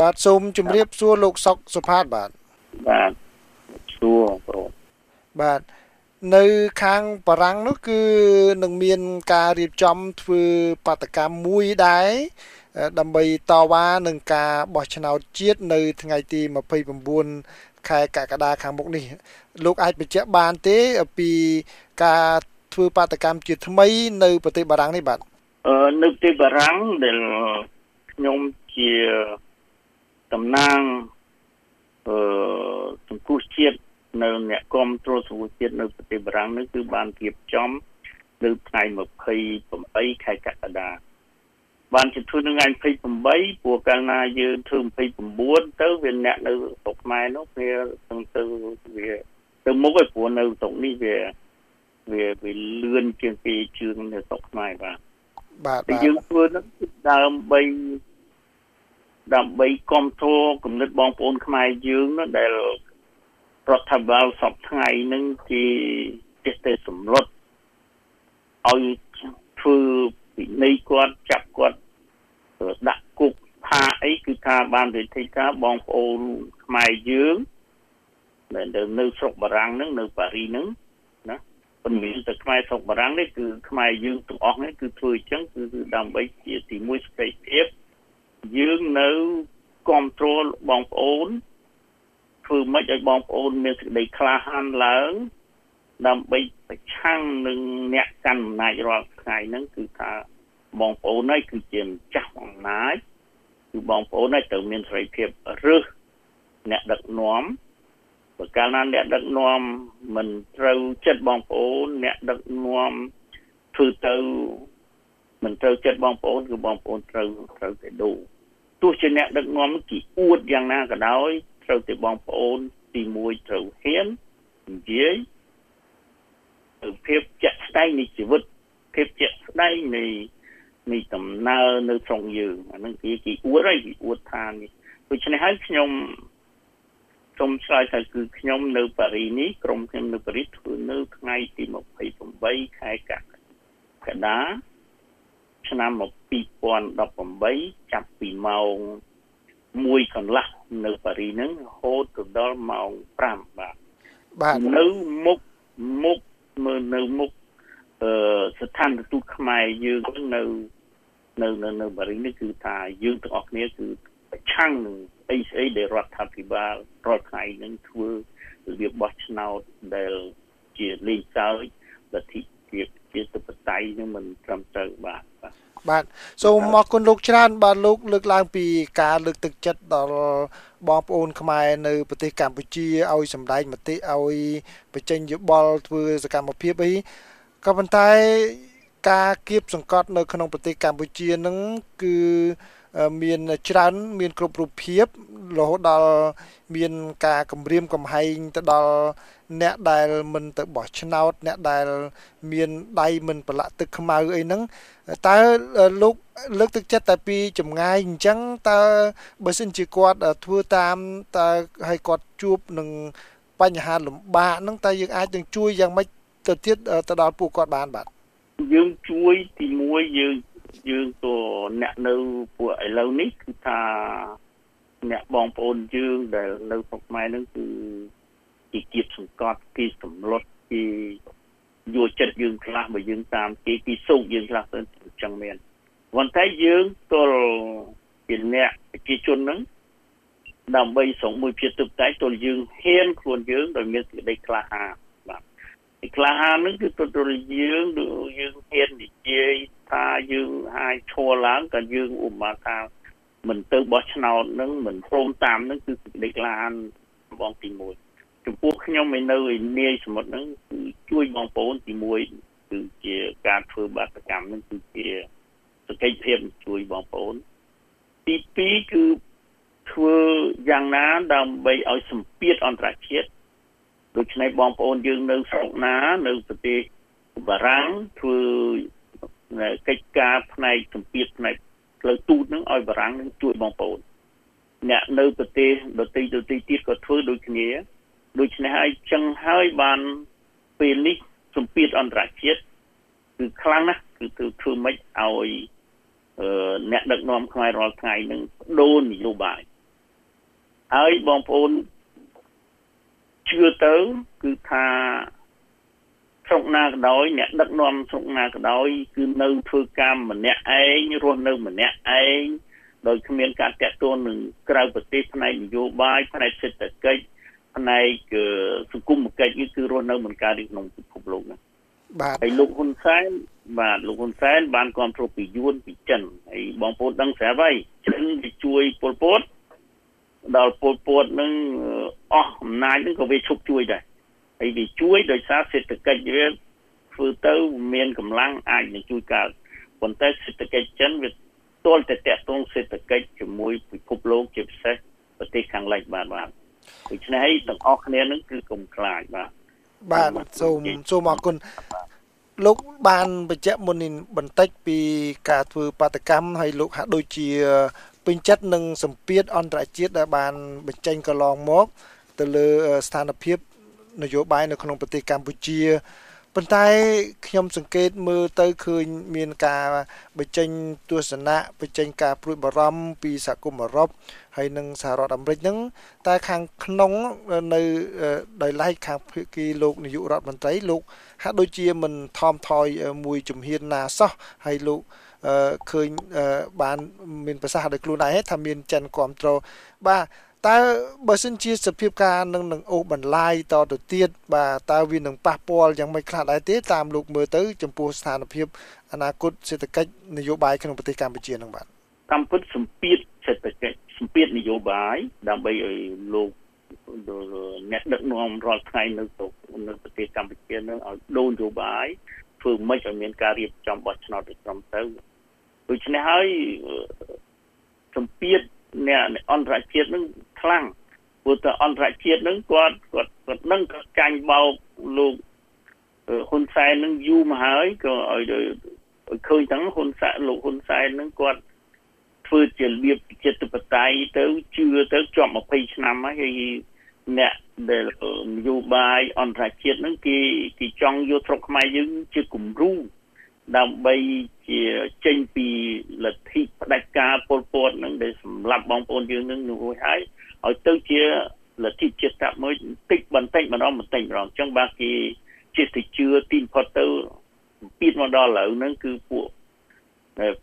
បាទសូមជម្រាបសួរលោកសុកសុផាតបាទបាទសួរបងបាទនៅខាងបារាំងនោះគឺនឹងមានការរៀបចំធ្វើបាតកម្មមួយដែរដើម្បីតវ៉ានឹងការបោះឆ្នោតជាតិនៅថ្ងៃទី29ខែកក្កដាខាងមុខនេះ លោកអាចបញ្ជាក់បានទេពីការធ្វើបាតកម្មជាថ្មីនៅប្រទេសបារាំងនេះបាទអឺនៅប្រទេសបារាំងដែលខ្ញុំជា តំណាងអឺសង្គមជាតិនៅអ្នកគ្រប់គ្រងសង្គមជាតិនៅប្រទេសបារាំងនេះគឺបានរៀបចំនៅថ្ងៃ28ខែកក្កដាបានជិតធ្វើនៅថ្ងៃ28ព្រោះកាលណាយើងធ្វើ29ទៅវាអ្នកនៅស្រុកខ្មែរនោះវាទៅទៅវាទៅមុខឯព្រោះនៅស្រុកនេះវាវាវាលឿនជាងពីជឿងនៅស្រុកខ្មែរបាទបាទបាទយើងធ្វើនោះដើម្បី ដើម្បីគ្រប់គ្រងគំនិតបងប្អូនខ្មែរយើងនោះដែលរដ្ឋាភិបាលសពថ្ងៃនឹងគេចេះតែសម្លុតឲ្យធ្វើពិន័យគាត់ចាប់គាត់ដាក់គុកថាអីគឺថាបានវិធីការបងប្អូនខ្មែរយើងដែលនៅស្រុកបារាំងហ្នឹងនៅប៉ារីហ្នឹងណាប៉ុន្មានតែខ្មែរស្រុកបារាំងនេះគឺខ្មែរយើងទាំងអស់នេះគឺធ្វើអញ្ចឹងគឺដើម្បីជាទីមួយសេចក្តីភាព យើងនៅគ្រប់គ្រងបងប្អូនធ្វើម៉េចឲ្យបងប្អូនមានសេចក្តីក្លាហានឡើងដើម្បីប្រឆាំងនឹងអ្នកកាន់អំណាចរាល់ថ្ងៃហ្នឹងគឺថាបងប្អូនហើយគឺជាម្ចាស់អំណាចគឺបងប្អូនហើយត្រូវមានសេរីភាពរើសអ្នកដឹកនាំបើកាលណាអ្នកដឹកនាំមិនត្រូវចិត្តបងប្អូនអ្នកដឹកនាំធ្វើទៅ មិនត្រូវចិត្តបងប្អូនគឺបងប្អូនត្រូវត្រូវតែដូរទោះជាអ្នកដឹកនាំគេអួតយ៉ាងណាក៏ដោយត្រូវតែបងប្អូនទី1ត្រូវហ៊ាននិយាយទៅភាពជាក់ស្ដែងនៃជីវិតភាពជាក់ស្ដែងនៃនៃដំណើរនៅក្នុងយើងអានឹងគេគេអួតហើយគេអួតថានេះដូច្នេះហើយខ្ញុំសូមឆ្លើយថាគឺខ្ញុំនៅប៉ារីនេះក្រុមខ្ញុំនៅប៉ារីធ្វើនៅថ្ងៃទី28ខែកក្កដា ឆ្នាំ2018ចាប់ពីម៉ោង1កន្លះនៅប៉ារីហ្នឹងរហូតទៅដល់ម៉ោង5បាទបាទនៅមុខមុខមើលនៅមុខអឺស្ថានទូតខ្មែរយើងនៅនៅនៅនៅបារីនេះគឺថាយើងទាំងអស់គ្នាគឺប្រឆាំងនឹងអីស្អីដែលរដ្ឋាភិបាលរាល់ថ្ងៃនឹងធ្វើរបៀបបោះឆ្នោតដែលជាលេងសើចលទ្ធិ ភាពជាតបតៃនឹងមិនត្រឹមត្រូវបាទបាទបាទសូមអរគុណលោកច្រើនបាទលោកលើកឡើងពីការលើកទឹកចិត្តដល់បងប្អូនខ្មែរនៅប្រទេសកម្ពុជាឲ្យសម្ដែងមតិឲ្យបញ្ចេញយោបល់ធ្វើសកម្មភាពអីក៏ប៉ុន្តែការគៀបសង្កត់នៅក្នុងប្រទេសកម្ពុជានឹងគឺ មានច្រើន មានគ្រប់រូបភាពរហូតដល់មានការគម្រាមកំហែងទៅដល់អ្នកដែលមិនទៅបោះឆ្នោត អ្នកដែលមានដៃមិនប្រឡាក់ទឹកខ្មៅអីហ្នឹងតើលោកលើកទឹកចិត្តតែពីចម្ងាយអញ្ចឹងតើបើសិនជាគាត់ធ្វើតាមតើឲ្យគាត់ជួបនឹងបញ្ហាលំបាកហ្នឹងតើយើងអាចនឹងជួយយ៉ាងម៉េចទៅទៀតទៅដល់ពួកគាត់បានបាទយើងជួយទី1យើង យើងក៏អ្នកនៅពួកឥឡូវនេះគឺថាអ្នកបងប្អូនយើងដែលនៅស្រុកខ្មែរហ្នឹងគឺជាគៀបសង្កត់គេសម្លុតគេយកចិត្តយើងខ្លះបើយើងតាមគេគេសោកយើងខ្លះទៅអញ្ចឹងមានប៉ុន្តែយើងទល់ជាអ្នកប្រជាជនហ្នឹងដើម្បីសងមួយភាពទឹកតែទល់យើងហ៊ានខ្លួនយើងដោយមានសេចក្តីក្លាហាន បាទឯក្លាហានហ្នឹងគឺទល់យើងយើងហ៊ាននិយាយថាយើងអាចឈរឡើងក៏យើងឧបមាថាមិនទៅបោះឆ្នោតនឹងមិនព្រមតាមនឹងគឺសេចក្តីក្លាហានបងទី1ចំពោះខ្ញុំឯនៅឯនាយសមុទ្រហ្នឹងគឺជួយបងប្អូនទី1គឺជាការធ្វើបាតកម្មហ្នឹងគឺជាសកិច្ចភាពជួយបងប្អូនទី2គឺធ្វើយ៉ាងណាដើម្បីឲ្យសម្ពាធអន្តរជាតិ ដូច្នេះបងប្អូនយើងនៅស្រុកណា នៅប្រទេសបារាំងធ្វើកិច្ចការផ្នែកសម្ពាធផ្នែកផ្លូវទូតនឹងឲ្យបារាំងនឹងជួយបងប្អូនអ្នកនៅប្រទេសដទៃដទៃទៀតក៏ធ្វើដូចគ្នាដូច្នេះហើយចឹងហើយបានពេលនេះសម្ពាធអន្តរជាតិគឺខ្លាំងណាស់គឺធ្វើធ្វើម៉េចឲ្យអ្នកដឹកនាំខ្មែររាល់ថ្ងៃនឹងដូរនយោបាយហើយបងប្អូន ជឿទៅគឺថាស្រុកណាក៏ដោយអ្នកដឹកនាំស្រុកណាក៏ដោយគឺនៅធ្វើការម្នាក់ឯងរស់នៅម្នាក់ឯងដោយគ្មានការតាក់ទងនឹងក្រៅប្រទេសផ្នែកនយោបាយផ្នែកសេដ្ឋកិច្ចផ្នែកសង្គមគិច្ចគឺរស់នៅមិនកើតក្នុងពិភពលោកណាបាទហើយលោកហ៊ុនសែនបាទលោកហ៊ុនសែនបានគ្រប់គ្រងពីយួនពីចិនហើយបងប្អូនដឹងស្រាប់ហើយចិនទៅជួយពលពត ដល់ពលពតនឹងអស់អំណាចនឹងក៏វាឈប់ជួយដែរហើយវាជួយដោយសារសេដ្ឋកិច្ចវាធ្វើទៅមានកម្លាំងអាចនឹងជួយកើតប៉ុន្តែសេដ្ឋកិច្ចចិនវាទល់តែតកតងសេដ្ឋកិច្ចជាមួយពិភពលោកជាពិសេសប្រទេសខាងលិចបាទបាទដូច្នេះទាំងអស់គ្នានឹងគឺកុំខ្លាចបាទបាទសូមសូមអរគុណលោកបានបញ្ជាក់មុននេះបន្តិចពីការធ្វើបាតកម្មហើយលោកហាក់ដូចជា ពេញចិត្តនឹងសម្ពាធអន្តរជាតិដែលបានបញ្ចេញកន្លងមក ទៅលើស្ថានភាពនយោបាយនៅក្នុងប្រទេសកម្ពុជាប៉ុន្តែខ្ញុំសង្កេតមើលទៅឃើញមានការបញ្ចេញទស្សនៈបញ្ចេញការព្រួយបារម្ភពីសហគមន៍អឺរ៉ុបហើយនិងសហរដ្ឋអាមេរិកហ្នឹងតែខាងក្នុងនៅដោយឡែកខាងភាគីលោកនាយករដ្ឋមន្ត្រីលោកហាក់ដូចជាមិនថមថយមួយជំហានណាសោះហើយលោក ឃើញបានមានប្រសាសន៍ដោយខ្លួនឯងថាមានចិនគ្រប់គ្រងបាទតើបើសិនជាសភាពការនឹងនឹងអូសបន្លាយតទៅទៀតបាទតើវានឹងប៉ះពាល់យ៉ាងម៉េចខ្លះដែរទេតាមលោកមើលទៅចំពោះស្ថានភាពអនាគតសេដ្ឋកិច្ចនយោបាយក្នុងប្រទេសកម្ពុជានឹងបាទកម្ពុជាសម្ពាធសេដ្ឋកិច្ចសម្ពាធនយោបាយដើម្បីឲ្យលោកអ្នកដឹកនាំរាល់ថ្ងៃនៅនៅប្រទេសកម្ពុជានឹងឲ្យដូរនយោបាយធ្វើម៉េចឲ្យមានការរៀបចំបោះឆ្នោតត្រឹមត្រូវ ដូច្នេះហើយសម្ពាធអ្នកអន្តរជាតិនឹងខ្លាំងព្រោះតែអន្តរជាតិនឹងគាត់គាត់គាត់នឹងកាញ់បោកលោកហ៊ុនសែននឹងយូរមកហើយក៏ឲ្យឃើញទាំងហ៊ុនសែនលោកហ៊ុនសែននឹងគាត់ធ្វើជារបៀបចិត្តបតៃទៅជឿទៅជាប់20ឆ្នាំហើយអ្នកដែលនយោបាយអន្តរជាតិហ្នឹងគេគេចង់យកស្រុកខ្មែរយើងជាគំរូ ដើម្បីជាចេញពីលទ្ធិផ្ដាច់ការពលពតនឹងដែលសម្រាប់បងប្អូនយើងនឹងរួចហើយឲ្យទៅជាលទ្ធិជាតិមួយតិចបន្តិចម្ដងបន្តិចម្ដងអញ្ចឹងបាទគេជាទៅជឿទីផុតទៅពីមកដល់ឥឡូវហ្នឹងគឺពួក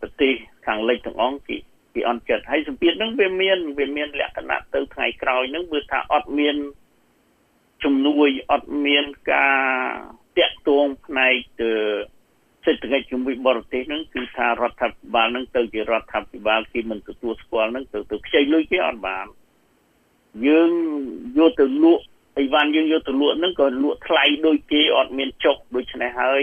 ប្រទេសខាងលិចទាំងអង្គគេគេអន់ចិត្តហើយសម្ពាធហ្នឹងវាមានវាមានលក្ខណៈទៅថ្ងៃក្រោយហ្នឹងវាថាអត់មានជំនួយអត់មានការតាក់ទងផ្នែកទៅ សេដ្ឋកិច្ចជាមួយបរទេសហ្នឹងគឺថារដ្ឋាភិបាលហ្នឹងទៅជារដ្ឋាភិបាលគេមិនទទួលស្គាល់ហ្នឹងទៅទៅខ្ចីលុយគេអត់បានយើងយកទៅលក់អីវ៉ាន់យើងយកទៅលក់ហ្នឹងក៏លក់ថ្លៃដូចគេអត់មានចុកដូច្នេះហើយ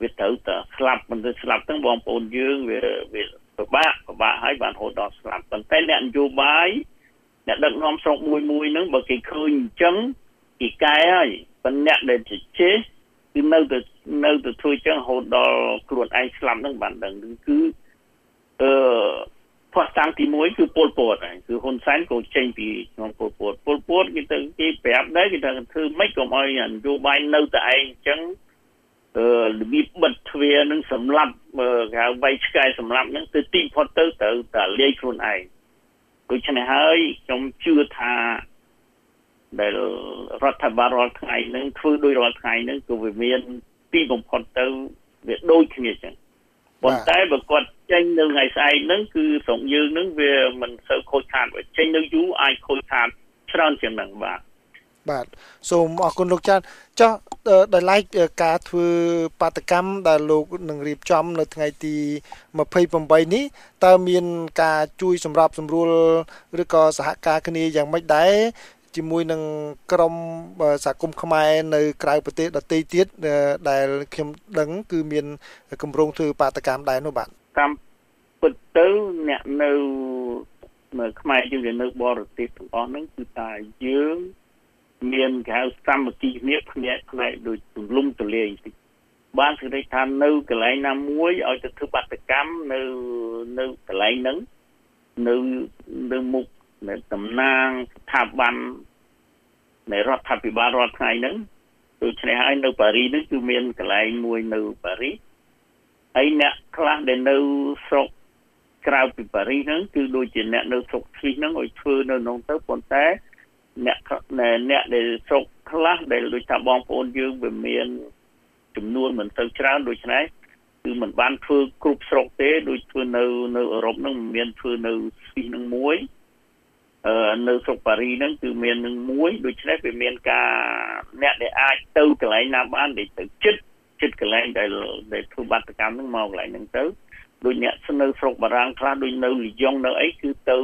វាត្រូវតែស្លាប់មិនទៅស្លាប់ទាំងបងប្អូនយើងវាវាពិបាកពិបាកហើយបានរហូតដល់ស្លាប់ប៉ុន្តែអ្នកនយោបាយអ្នកដឹកនាំស្រុកមួយមួយហ្នឹងបើគេឃើញអញ្ចឹងគេកែហើយប៉ុន្តែអ្នកដែលជជែកគឺនៅតែ នៅតែធ្វើអញ្ចឹងរហូតដល់ខ្លួនឯងស្លាប់ហ្នឹងបានដឹងគឺអឺផ្ោះតាំងទី1គឺពលពតហើយគឺហ៊ុនសែនក៏ចេញពីក្នុងពលពតពលពតគេទៅគេប្រាប់ដែរគេថាធ្វើម៉េចកុំឲ្យនយោបាយនៅតែឯងអញ្ចឹងអឺរបៀបបិទទ្វារនឹងសម្លាប់គេហៅវៃឆ្កែសម្លាប់ហ្នឹងទៅទីផុតទៅទៅតែលាយខ្លួនឯងដូច្នេះហើយខ្ញុំជឿថាដែលរដ្ឋាភិបាលរាល់ថ្ងៃហ្នឹងធ្វើដោយរាល់ថ្ងៃហ្នឹងក៏វាមាន ទីបំផុតទៅវាដូចគ្នាចឹងប៉ុន្តែបើគាត់ចេញនៅថ្ងៃស្អែកហ្នឹងគឺស្រុកយើងហ្នឹងវាមិនសូវខូចខាតចេញនៅយូរអាចខូចខាតច្រើនជាងហ្នឹងបាទបាទសូមអរគុណលោកចាន់ចុះដោយឡែកការធ្វើបាតកម្មដែលលោកនឹងរៀបចំ នៅថ្ងៃទី28នេះតើមានការជួយសម្របសម្រួលឬក៏សហការគ្នាយ៉ាងម៉េចដែរ ជាមួយនឹងក្រមសហគមន៍ខ្មែរនៅក្រៅប្រទេសដទៃទៀតដែលខ្ញុំដឹងគឺមានគម្រោងធ្វើបាតកម្មដែរនោះបាទតាមពិតទៅអ្នកនៅខ្មែរយើងនៅបរទេសទាំងអស់ហ្នឹងគឺថាយើងមានគេហៅសាមគ្គីគ្នាភ្នាក់ផ្នែកដូចទម្លុំទលាយតិចបានសេចក្តីថានៅកន្លែងណាមួយឲ្យទៅធ្វើបាតកម្មនៅនៅកន្លែងហ្នឹងនៅនៅមុខនៃតំណាងស្ថាប័ន នៃរដ្ឋាភិបាលរដ្ឋថ្ងៃហ្នឹងដូច្នេះហើយនៅប៉ារីសហ្នឹងគឺមានកន្លែងមួយនៅប៉ារីសហើយអ្នកខ្លះដែលនៅស្រុកក្រៅពីប៉ារីសហ្នឹងគឺដូចជាអ្នកនៅស្រុកស្វីសហ្នឹងឲ្យធ្វើនៅក្នុងទៅប៉ុន្តែអ្នកអ្នកដែលស្រុកខ្លះដែលដូចថាបងប្អូនយើងវាមានចំនួនមិនទៅច្រើនដូច្នេះគឺมันបានធ្វើគ្រប់ស្រុកទេដូចធ្វើនៅនៅអឺរ៉ុបហ្នឹងមានធ្វើនៅស្វីសហ្នឹងមួយអឺ នៅស្រុកប៉ារីហ្នឹងគឺមាននឹងមួយដូច្នេះវាមានការអ្នកដែលអាចទៅកន្លែងណាបានដែលទៅចិត្តចិត្តកន្លែងដែលដែលធ្វើបាតកម្មហ្នឹងមកកន្លែងហ្នឹងទៅដូចអ្នកនៅស្រុកបារាំងខ្លះដូចនៅលីយ៉ុងនៅអីគឺទៅ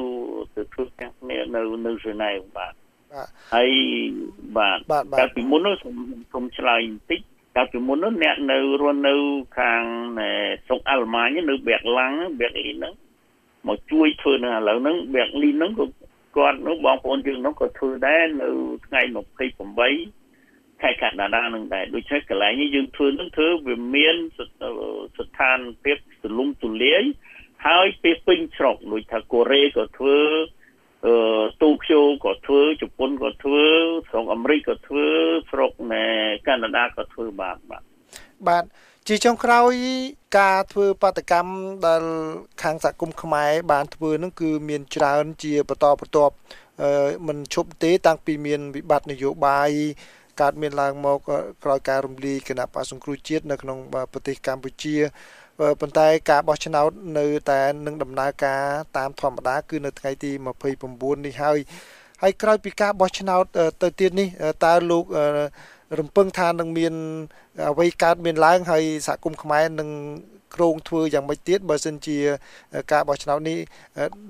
ទៅធ្វើការគ្នានៅនៅហ្សឺណែវបាទហើយបាទតែពីមុននោះខ្ញុំសូមឆ្លើយបន្តិចកាលពីមុននោះអ្នកនៅរស់នៅខាងស្រុកអាល្លឺម៉ាញនៅបែកឡាំងបែកលីហ្នឹងមកជួយធ្វើនៅឥឡូវហ្នឹងបែកលីហ្នឹងក៏ គាត់នោះបងប្អូនយើងនោះក៏ធ្វើដែរនៅថ្ងៃ28ខែកក្កដានឹងដែរដូច្នេះកន្លែងនេះយើងធ្វើនឹងធ្វើវាមានស្ថានភាពទលំទូលាយហើយពេលពេញស្រុកដូចថាកូរ៉េក៏ធ្វើអឺទូក្យូក៏ធ្វើជប៉ុនក៏ធ្វើស្រុកអាមេរិកក៏ធ្វើស្រុកណែកាណាដាក៏ធ្វើបាទបាទបាទ ជាចុងក្រោយការធ្វើបាតកម្មដែលខាងសហគមន៍ខ្មែរបានធ្វើនឹងគឺមានច្រើនជាបន្តបន្ទាប់មិនឈប់ទេតាំងពីមានវិបត្តិនយោបាយកើតមានឡើងមកក្រោយការរំលាយគណៈបកសង្គ្រោះជាតិនៅក្នុងប្រទេសកម្ពុជាប៉ុន្តែការបោះឆ្នោតនៅតែនឹងដំណើរការតាមធម្មតា គឺនៅថ្ងៃទី29នេះហើយហើយក្រោយពីការបោះឆ្នោតទៅទៀតនេះតើលោក រំពឹងថានឹងមានអ្វីកើតមានឡើងហើយសហគមន៍ខ្មែរនឹងក្រងធ្វើយ៉ាងម៉េចទៀតបើសិនជាការបោះឆ្នោតនេះ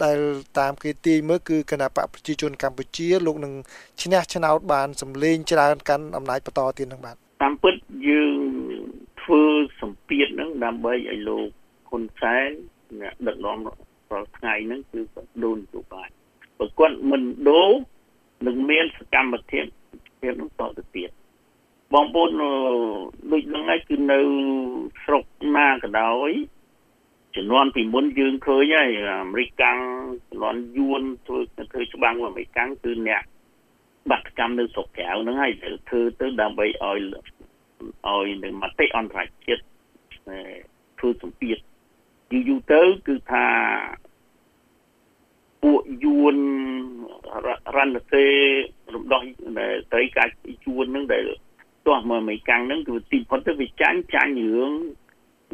ដែលតាមគេទាយមើលគឺគណៈបកប្រជាជនកម្ពុជាលោកនឹងឈ្នះឆ្នោតបានសម្លេងច្រើនកាន់អំណាចបន្តទៀតនឹងបាទតាមពិតយើងធ្វើសម្ពាធនឹងដើម្បីឲ្យលោកហ៊ុនសែនអ្នកដឹកនាំរាល់ថ្ងៃហ្នឹងគឺគាត់ដូនទៅបាយបើគាត់មិនដូរនឹងមានសកម្មភាពភាពនោះតទៅទៀត បងប្អូនដូចហ្នឹងហើយគឺនៅស្រុកណាក៏ដោយជំនាន់ពីមុនយើងឃើញហើយអាមេរិកកាំងជំនាន់យួនធ្វើធ្វើច្បាំងអាមេរិកកាំងគឺអ្នកបាតកម្មនៅស្រុកក្រៅហ្នឹងហើយធ្វើទៅដើម្បីឲ្យឲ្យនឹងមតិអន្តរជាតិធ្វើសម្ពាធយូរយូរទៅគឺថាពួកយួនរ៉ាន់សេរំដោះត្រីកាជួនហ្នឹងដែល ទាស់មកអមេរិកាំងហ្នឹងគឺទីផុតទៅវាចាញ់ចាញ់រឿង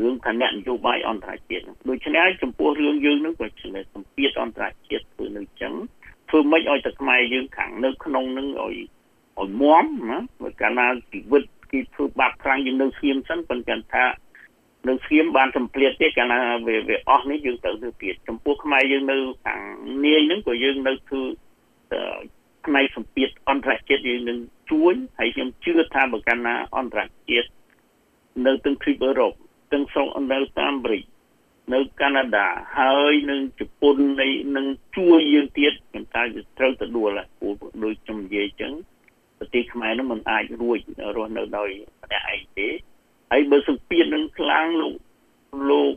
រឿងគណៈនយោបាយអន្តរជាតិដូច្នេះចំពោះរឿងយើងហ្នឹងក៏ជាសម្ពាធអន្តរជាតិធ្វើនៅចឹងធ្វើម៉េចឲ្យតែខ្មែរយើងខាងនៅក្នុងហ្នឹងឲ្យឲ្យមមណាបើកាលណាជីវិតគេធ្វើបាបខ្លាំងយើងនៅស្ងៀមសិនប៉ុន្តែថានៅស្ងៀមបានសម្ភ្លាតទេកាលណាវាវាអស់នេះយើងទៅទៅទៀតចំពោះខ្មែរយើងនៅខាងនាយហ្នឹងក៏យើងនៅធ្វើ ផ្នែកសម្ពាធអន្តរជាតិយើងនឹងជួយហើយខ្ញុំជឿថាបើកាលណាអន្តរជាតិនៅទាំងទ្វីបអឺរ៉ុបទាំងស្រុកនៅតាមអាមេរិកនៅកាណាដាហើយនឹងជប៉ុននៃនឹងជួយយើងទៀតខ្ញុំតែត្រូវទៅដួលពូដូចខ្ញុំនិយាយអញ្ចឹងប្រទេសខ្មែរនោះមិនអាចរួចរស់នៅដោយម្នាក់ឯងទេហើយបើសង្ពាតនឹងខ្លាំងលោកលោក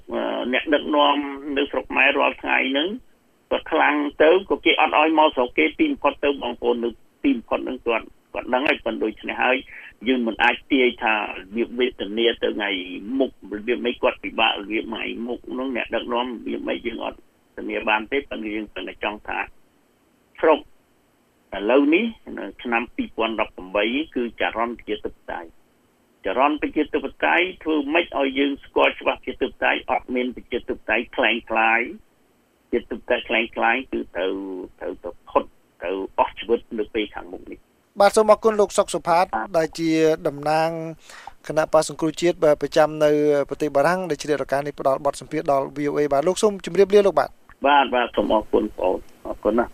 អ្នកដឹកនាំនៅស្រុកខ្មែររាល់ថ្ងៃហ្នឹង ក៏ខ្លាំងទៅក៏គេអត់ឲ្យមកស្រុកគេទីបំផុតទៅបងប្អូននៅទីបំផុតនឹងគាត់គាត់ដឹងហើយប៉ុន្តែដូច្នេះហើយយើងមិនអាចទាយថារបៀបវេទនាទៅថ្ងៃមុខរបៀបមិនគាត់ពិបាករបៀបថ្ងៃមុខនោះអ្នកដឹកនាំរបៀបមិនយើងអត់ធានាបានទេប៉ុន្តែយើងគិតតែចង់ថាស្រុកឥឡូវនេះឆ្នាំ2018គឺចរន្តជាទឹកតៃចរន្តប្រជាធិបតេយ្យធ្វើម៉េចឲ្យយើងស្គាល់ច្បាស់ប្រជាធិបតេយ្យអត់មានប្រជាធិបតេយ្យខ្លាំងខ្លាយ ជាទុកតែខ្លាំងខ្លាយគឺត្រូវត្រូវទៅផុតទៅអស់ជីវិតនៅពេលខាងមុខនេះបាទសូមអរគុណលោកសុកសុផាត ដែលជាតំណាងគណៈបក្សសង្គ្រោះជាតិប្រចាំនៅប្រទេសបារាំងដែលជ្រាបរការនេះផ្ដល់បទសម្ភាសន៍ដល់ VOA បាទលោកសូមជម្រាបលាលោកបាទបាទបាទសូមអរគុណបងអរគុណណា